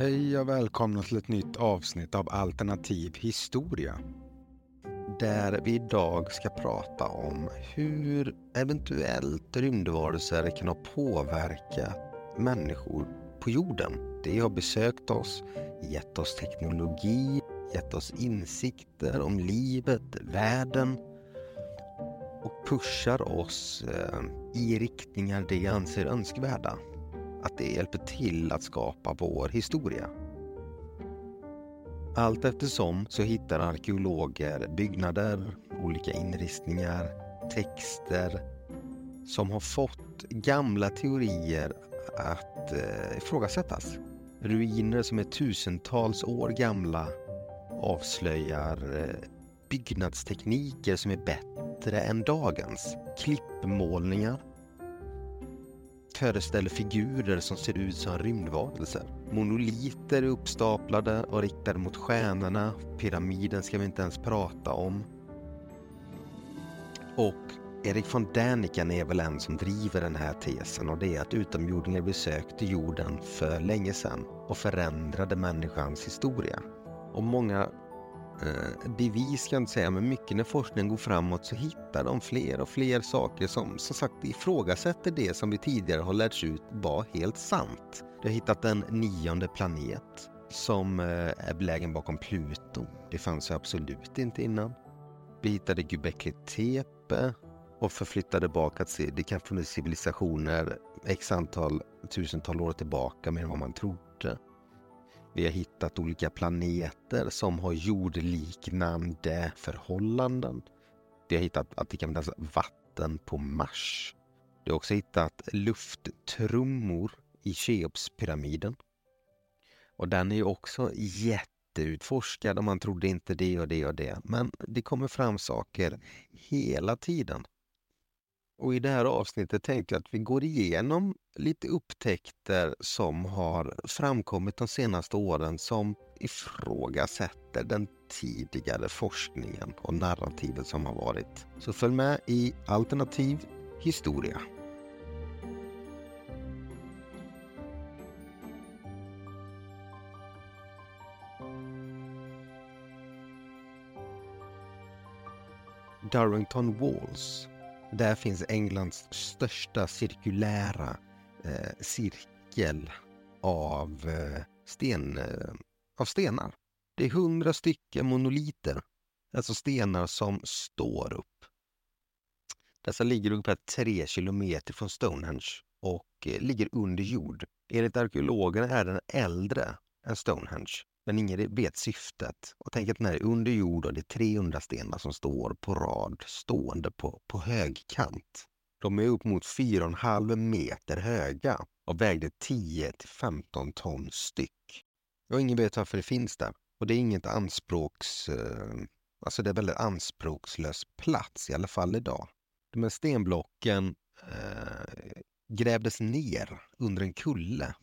Hej och välkomna till ett nytt avsnitt av Alternativ historia. Där vi idag ska prata om hur eventuellt rymdvarelser kan ha påverkat människor på jorden. Det har besökt oss, gett oss teknologi, gett oss insikter om livet, världen och pushar oss eh, i riktningar de anser önskvärda att det hjälper till att skapa vår historia. Allt eftersom så hittar arkeologer byggnader, olika inristningar, texter som har fått gamla teorier att eh, ifrågasättas. Ruiner som är tusentals år gamla avslöjar eh, byggnadstekniker som är bättre än dagens. Klippmålningar föreställer figurer som ser ut som rymdvarelser. Monoliter är uppstaplade och riktade mot stjärnorna. Pyramiden ska vi inte ens prata om. Och Erik von Däniken är väl en som driver den här tesen och det är att utomjordingar besökte jorden för länge sedan och förändrade människans historia. Och många Eh, bevis kan jag inte säga, men mycket när forskningen går framåt så hittar de fler och fler saker som som sagt ifrågasätter det som vi tidigare har lärts ut var helt sant. De har hittat en nionde planet som eh, är belägen bakom Pluto. Det fanns ju absolut inte innan. Vi hittade Göbekli Tepe och förflyttade bak att se, det kan funnits civilisationer x antal tusental år tillbaka mer än vad man trodde. Vi har hittat olika planeter som har jordliknande förhållanden. Vi har hittat att det kan finnas vatten på Mars. Vi har också hittat lufttrummor i Cheopspyramiden. Och den är ju också jätteutforskad och man trodde inte det och det och det. Men det kommer fram saker hela tiden. Och i det här avsnittet tänkte jag att vi går igenom lite upptäckter som har framkommit de senaste åren som ifrågasätter den tidigare forskningen och narrativet som har varit. Så följ med i Alternativ historia. Darrington Walls där finns Englands största cirkulära eh, cirkel av, eh, sten, eh, av stenar. Det är hundra stycken monoliter, alltså stenar som står upp. Dessa ligger ungefär tre kilometer från Stonehenge och eh, ligger under jord. Enligt arkeologerna är den äldre än Stonehenge. Men ingen vet syftet. Och tänk att den är under jord och det är 300 stenar som står på rad, stående på, på högkant. De är upp mot 4,5 meter höga och vägde 10 till 15 ton styck. Och ingen vet varför det finns där. Och det är inget anspråks... Eh, alltså det är väldigt anspråkslös plats, i alla fall idag. De här stenblocken eh, grävdes ner under en kulle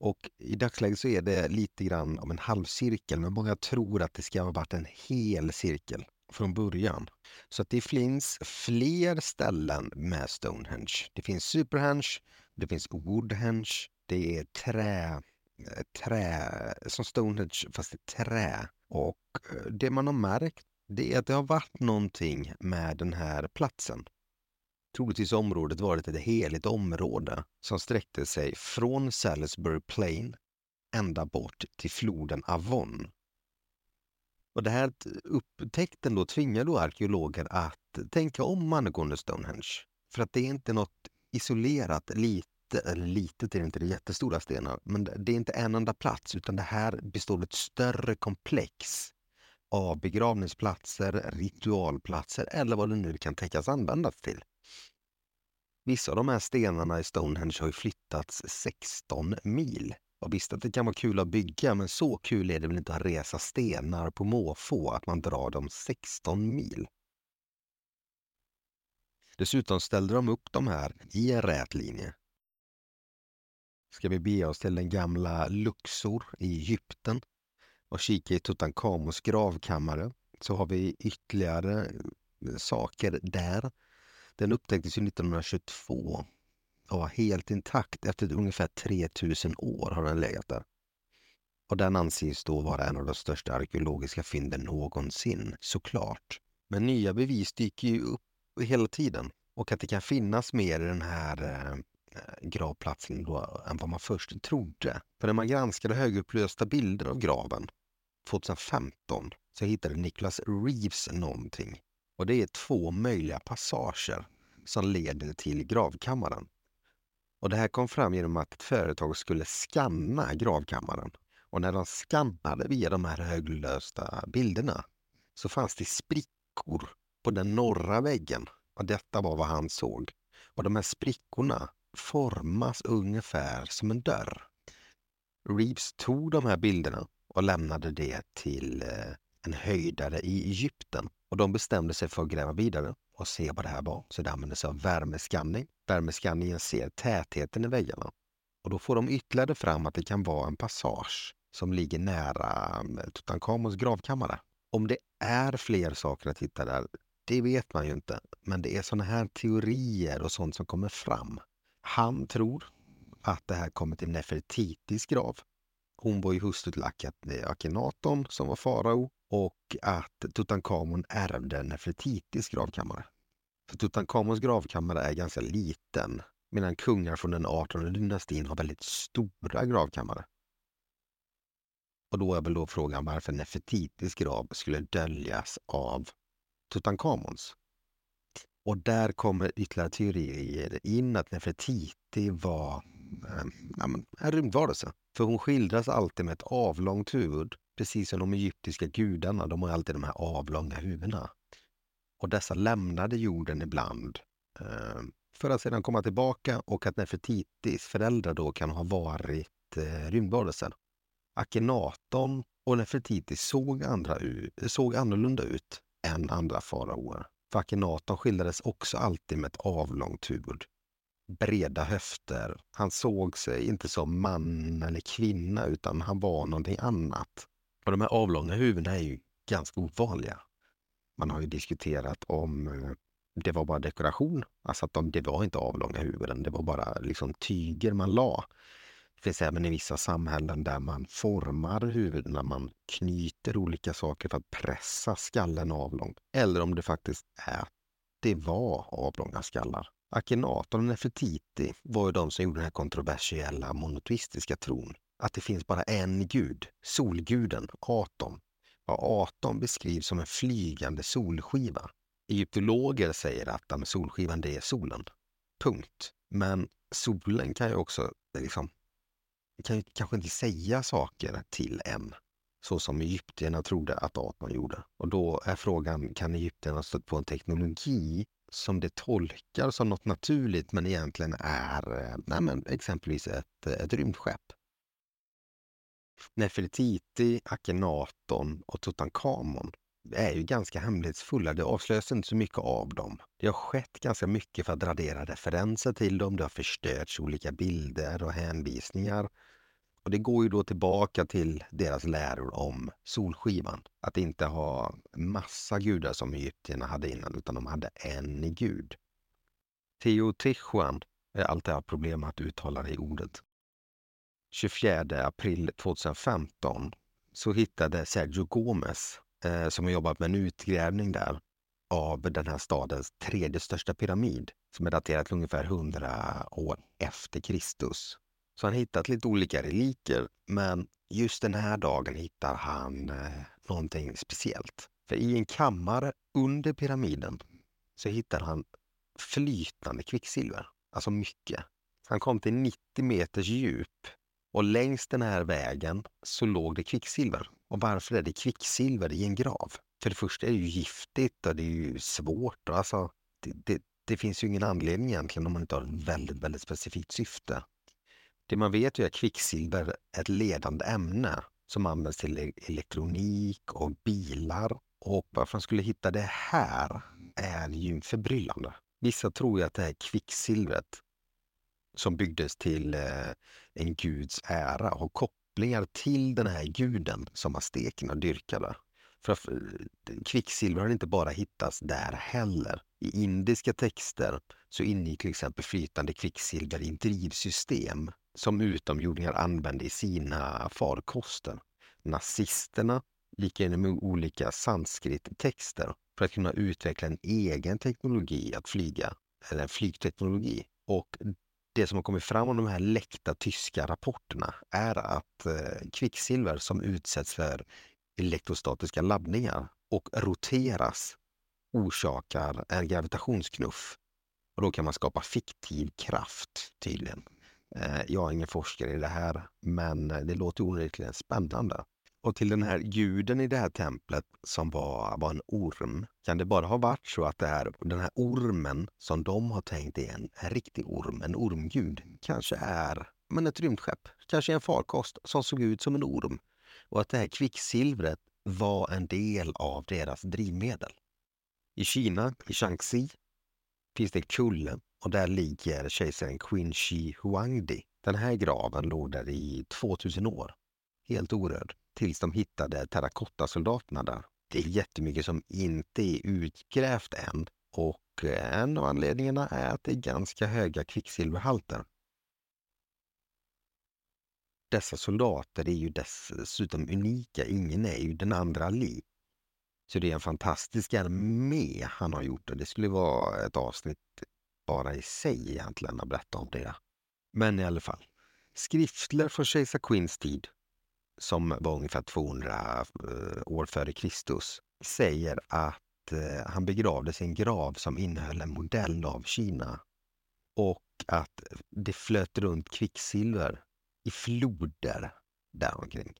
och i dagsläget så är det lite grann av en halvcirkel, men många tror att det ska ha varit en hel cirkel från början. Så att det finns fler ställen med Stonehenge. Det finns Superhenge, det finns Woodhenge, det är trä, eh, trä som Stonehenge fast i trä. Och eh, det man har märkt det är att det har varit någonting med den här platsen troligtvis området varit ett heligt område som sträckte sig från Salisbury Plain ända bort till floden Avon. Och det här upptäckten då tvingar då arkeologer att tänka om angående Stonehenge. För att det är inte något isolerat, lite, eller litet är det inte, det är jättestora stenar, men det är inte en enda plats utan det här består av ett större komplex av begravningsplatser, ritualplatser eller vad det nu kan tänkas användas till. Vissa av de här stenarna i Stonehenge har ju flyttats 16 mil. Och visst att det kan vara kul att bygga, men så kul är det väl inte att resa stenar på måfå, att man drar dem 16 mil. Dessutom ställde de upp de här i en rät linje. Ska vi bege oss till den gamla Luxor i Egypten och kika i Tutankhamons gravkammare så har vi ytterligare eh, saker där den upptäcktes 1922 och var helt intakt. Efter ungefär 3000 år har den legat där. Och den anses då vara en av de största arkeologiska fynden någonsin, såklart. Men nya bevis dyker ju upp hela tiden. Och att det kan finnas mer i den här eh, gravplatsen då än vad man först trodde. För när man granskade högupplösta bilder av graven 2015 så hittade Nicholas Reeves någonting. Och det är två möjliga passager som leder till gravkammaren. Och det här kom fram genom att ett företag skulle skanna gravkammaren. Och när de skannade via de här höglösta bilderna så fanns det sprickor på den norra väggen. Och detta var vad han såg. Och de här sprickorna formas ungefär som en dörr. Reeves tog de här bilderna och lämnade det till eh, en höjdare i Egypten. Och de bestämde sig för att gräva vidare och se vad det här var. Så de använde sig av värmeskanning. Värmeskanningen ser tätheten i väggarna. Och då får de ytterligare fram att det kan vara en passage som ligger nära mm, Tutankhamons gravkammare. Om det är fler saker att hitta där, det vet man ju inte. Men det är sådana här teorier och sånt som kommer fram. Han tror att det här kommer till Nefertitis grav. Hon var ju hustru till Akhenaton som var farao och att Tutankhamon ärvde Nefertitis gravkammare. För Tutankhamons gravkammare är ganska liten medan kungar från den 18 dynastin har väldigt stora gravkammare. Och då är väl då frågan varför Nefertitis grav skulle döljas av Tutankhamons. Och där kommer ytterligare teorier in att Nefertiti var eh, en rymdvarelse. För hon skildras alltid med ett avlångt huvud Precis som de egyptiska gudarna, de har alltid de här avlånga huvudena. Och dessa lämnade jorden ibland eh, för att sedan komma tillbaka och att Nefertitis föräldrar då kan ha varit eh, rymdvarelser. Akenaton och Nefertiti såg, andra, såg annorlunda ut än andra faraoer. För Akenaton skildrades också alltid med ett avlångt huvud. Breda höfter. Han såg sig inte som man eller kvinna utan han var någonting annat. Och de här avlånga huvudena är ju ganska ovanliga. Man har ju diskuterat om eh, det var bara dekoration, alltså att de, det var inte avlånga huvuden, det var bara liksom tyger man la. Det finns även i vissa samhällen där man formar huvudena, man knyter olika saker för att pressa skallen avlång. Eller om det faktiskt är, det var avlånga skallar. Akhenaton och Nefertiti var ju de som gjorde den här kontroversiella monoteistiska tron att det finns bara en gud, solguden, Atom. Och Atom beskrivs som en flygande solskiva. Egyptologer säger att solskivan det är solen. Punkt. Men solen kan ju också eh, liksom, kan ju kanske inte säga saker till en så som egyptierna trodde att Atom gjorde. Och då är frågan, kan egyptierna stött på en teknologi som det tolkar som något naturligt men egentligen är eh, nej men, exempelvis ett, eh, ett rymdskepp? Nefertiti, Akhenaton och Tutankhamon är ju ganska hemlighetsfulla. Det avslöjas inte så mycket av dem. Det har skett ganska mycket för att radera referenser till dem. Det har förstörts olika bilder och hänvisningar. Och Det går ju då tillbaka till deras läror om solskivan. Att inte ha massa gudar som egyptierna hade innan, utan de hade en gud. Teotihuan, är alltid haft problem att uttala det i ordet. 24 april 2015 så hittade Sergio Gomez, eh, som har jobbat med en utgrävning där, av den här stadens tredje största pyramid som är daterad till ungefär 100 år efter Kristus. Så han har hittat lite olika reliker, men just den här dagen hittar han eh, någonting speciellt. För i en kammare under pyramiden så hittar han flytande kvicksilver, alltså mycket. Han kom till 90 meters djup och längs den här vägen så låg det kvicksilver. Och varför är det kvicksilver i en grav? För det första är det ju giftigt och det är ju svårt. Alltså, det, det, det finns ju ingen anledning egentligen om man inte har ett väldigt, väldigt specifikt syfte. Det man vet är att kvicksilver är ett ledande ämne som används till elektronik och bilar. Och varför man skulle hitta det här är ju förbryllande. Vissa tror ju att det här kvicksilvret som byggdes till eh, en guds ära och kopplingar till den här guden som aztekerna dyrkade. För att, eh, kvicksilver har inte bara hittats där heller. I indiska texter så ingick till exempel flytande kvicksilver i drivsystem som utomjordingar använde i sina farkoster. Nazisterna gick igenom olika sanskrittexter för att kunna utveckla en egen teknologi att flyga, eller en flygteknologi. Och det som har kommit fram om de här läckta tyska rapporterna är att eh, kvicksilver som utsätts för elektrostatiska laddningar och roteras orsakar en gravitationsknuff. Och då kan man skapa fiktiv kraft tydligen. Eh, jag är ingen forskare i det här, men eh, det låter onekligen spännande. Och till den här guden i det här templet som var, var en orm, kan det bara ha varit så att det här, den här ormen som de har tänkt är en, en riktig orm, en ormgud, kanske är men ett rymdskepp, kanske en farkost som såg ut som en orm. Och att det här kvicksilvret var en del av deras drivmedel. I Kina, i Shaanxi, finns det en kulle och där ligger kejsaren Qin Shi Huangdi. Den här graven låg där i 2000 år, helt orörd tills de hittade terrakottasoldaterna där. Det är jättemycket som inte är utgrävt än och eh, en av anledningarna är att det är ganska höga kvicksilverhalter. Dessa soldater är ju dessutom unika, ingen är ju den andra lik. Så det är en fantastisk armé han har gjort och det skulle vara ett avsnitt bara i sig egentligen att berätta om det. Men i alla fall. Skriftler från kejsar Quins tid som var ungefär 200 eh, år före Kristus, säger att eh, han begravdes i en grav som innehöll en modell av Kina och att det flöt runt kvicksilver i floder däromkring.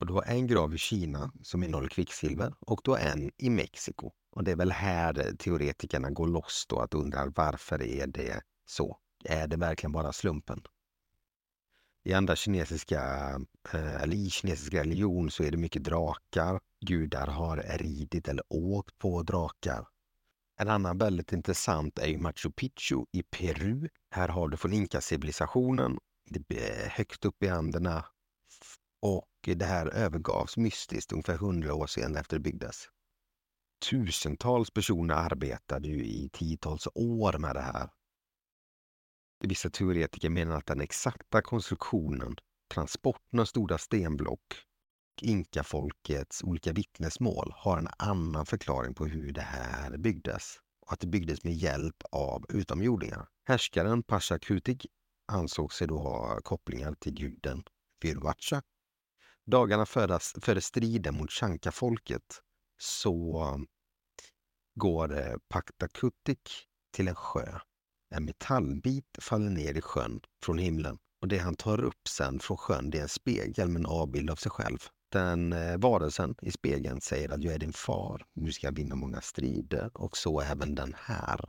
Och du har en grav i Kina som innehåller kvicksilver och du har en i Mexiko. Och det är väl här teoretikerna går loss då att undra varför är det så? Är det verkligen bara slumpen? I andra kinesiska, eh, eller i kinesisk religion så är det mycket drakar. Gudar har ridit eller åkt på drakar. En annan väldigt intressant är Machu Picchu i Peru. Här har du från Inka-civilisationen. Det är högt upp i Anderna. Och det här övergavs mystiskt ungefär hundra år sedan efter det byggdes. Tusentals personer arbetade ju i tiotals år med det här. Vissa teoretiker menar att den exakta konstruktionen, transporten av stora stenblock och inkafolkets olika vittnesmål har en annan förklaring på hur det här byggdes och att det byggdes med hjälp av utomjordingar. Härskaren Pasha Kutik ansåg sig då ha kopplingar till guden Virvacha. Dagarna före, före striden mot Chanka-folket så går eh, Paktakutik till en sjö en metallbit faller ner i sjön från himlen och det han tar upp sen från sjön det är en spegel med en avbild av sig själv. Den eh, varelsen i spegeln säger att jag är din far, du ska vinna många strider och så även den här.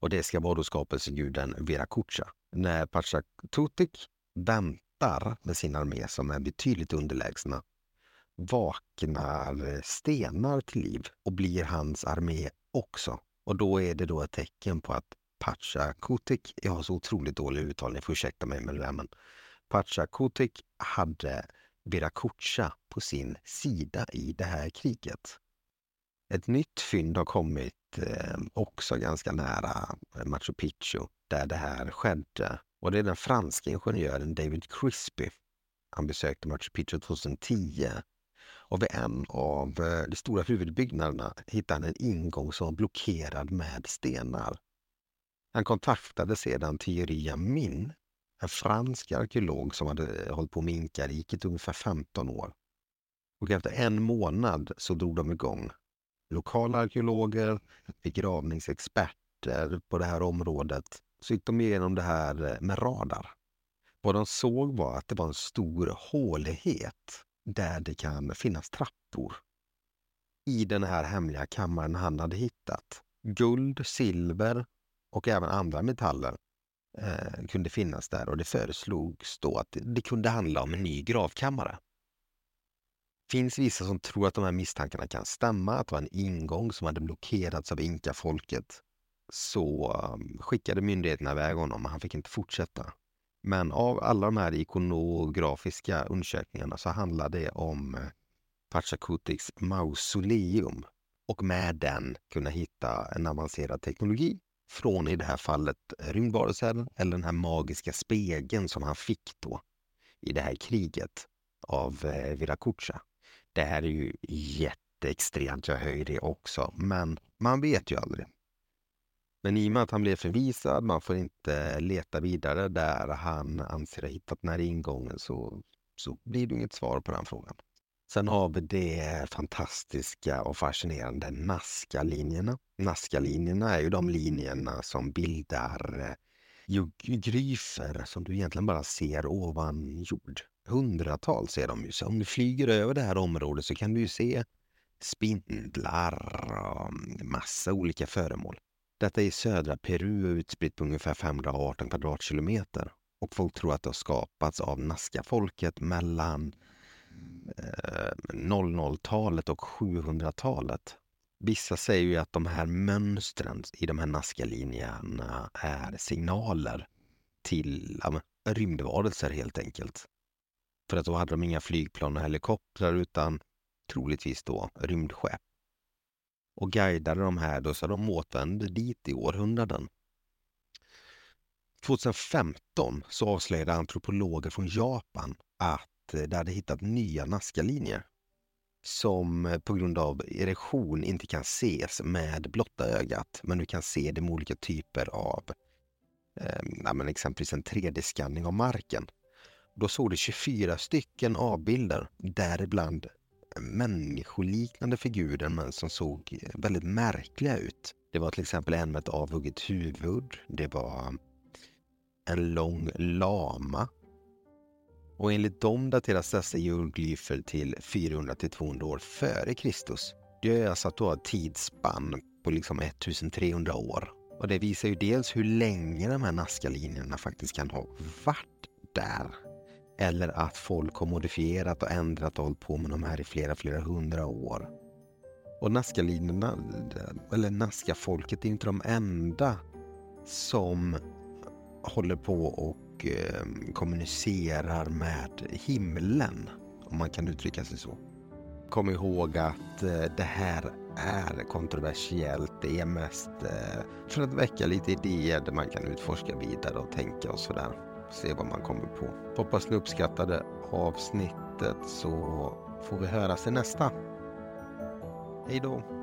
Och det ska vara då skapelseguden Viracocha. När Pachatutik väntar med sin armé som är betydligt underlägsna vaknar eh, stenar till liv och blir hans armé också. Och då är det då ett tecken på att Pachakutik, jag har så otroligt dålig uttalning, får ursäkta mig med det där, men Pachakutik hade Viracocha på sin sida i det här kriget. Ett nytt fynd har kommit eh, också ganska nära eh, Machu Picchu där det här skedde. Och det är den franska ingenjören David Crispy. Han besökte Machu Picchu 2010 och vid en av eh, de stora huvudbyggnaderna hittade han en ingång som var blockerad med stenar. Han kontaktade sedan Thierry Amin, en fransk arkeolog som hade eh, hållit på med Inkariket ungefär 15 år. Och efter en månad så drog de igång. Lokala arkeologer, begravningsexperter på det här området. Så gick de igenom det här eh, med radar. Vad de såg var att det var en stor hålighet där det kan finnas trappor. I den här hemliga kammaren han hade hittat. Guld, silver, och även andra metaller eh, kunde finnas där och det föreslogs då att det kunde handla om en ny gravkammare. Det finns vissa som tror att de här misstankarna kan stämma, att det var en ingång som hade blockerats av inkafolket. Så um, skickade myndigheterna iväg honom och han fick inte fortsätta. Men av alla de här ikonografiska undersökningarna så handlar det om eh, Pachacutics mausoleum och med den kunna hitta en avancerad teknologi från i det här fallet rymdvarelser eller den här magiska spegeln som han fick då i det här kriget av eh, Viracocha. Det här är ju jätteextremt, jag höjer det också, men man vet ju aldrig. Men i och med att han blev förvisad, man får inte leta vidare där han anser ha hittat den här ingången så, så blir det inget svar på den frågan. Sen har vi de fantastiska och fascinerande Nazca-linjerna. Nazca-linjerna är ju de linjerna som bildar eh, gryfer som du egentligen bara ser ovan jord. Hundratals är de ju. Så om du flyger över det här området så kan du ju se spindlar och mm, massa olika föremål. Detta är i södra Peru utspritt på ungefär 518 kvadratkilometer och folk tror att det har skapats av Nazca-folket mellan 00-talet och 700-talet. Vissa säger ju att de här mönstren i de här Nazca-linjerna är signaler till ja, rymdvarelser helt enkelt. För att då hade de inga flygplan och helikoptrar utan troligtvis då rymdskepp. Och guidade de här då så de återvände dit i århundraden. 2015 så avslöjade antropologer från Japan att det eh, hade hittat nya Nazca-linjer som eh, på grund av erosion inte kan ses med blotta ögat. Men du kan se det med olika typer av, eh, exempelvis en 3D-skanning av marken. Då såg du 24 stycken avbilder, däribland människoliknande figurer men som såg eh, väldigt märkliga ut. Det var till exempel en med ett avhugget huvud. Det var en lång lama. Och enligt dem dateras dessa geoglyfer till 400 till 200 år före Kristus. Det är alltså att du har ett tidsspann på liksom 1300 år. Och det visar ju dels hur länge de här Nazca-linjerna faktiskt kan ha varit där eller att folk har modifierat och ändrat och hållit på med de här i flera, flera hundra år. Och Nazca-linjerna, eller Nazca-folket, är inte de enda som håller på och och eh, kommunicerar med himlen, om man kan uttrycka sig så. Kom ihåg att eh, det här är kontroversiellt. Det är mest eh, för att väcka lite idéer där man kan utforska vidare och tänka och sådär se vad man kommer på. Hoppas ni uppskattade avsnittet så får vi höras i nästa. Hej då!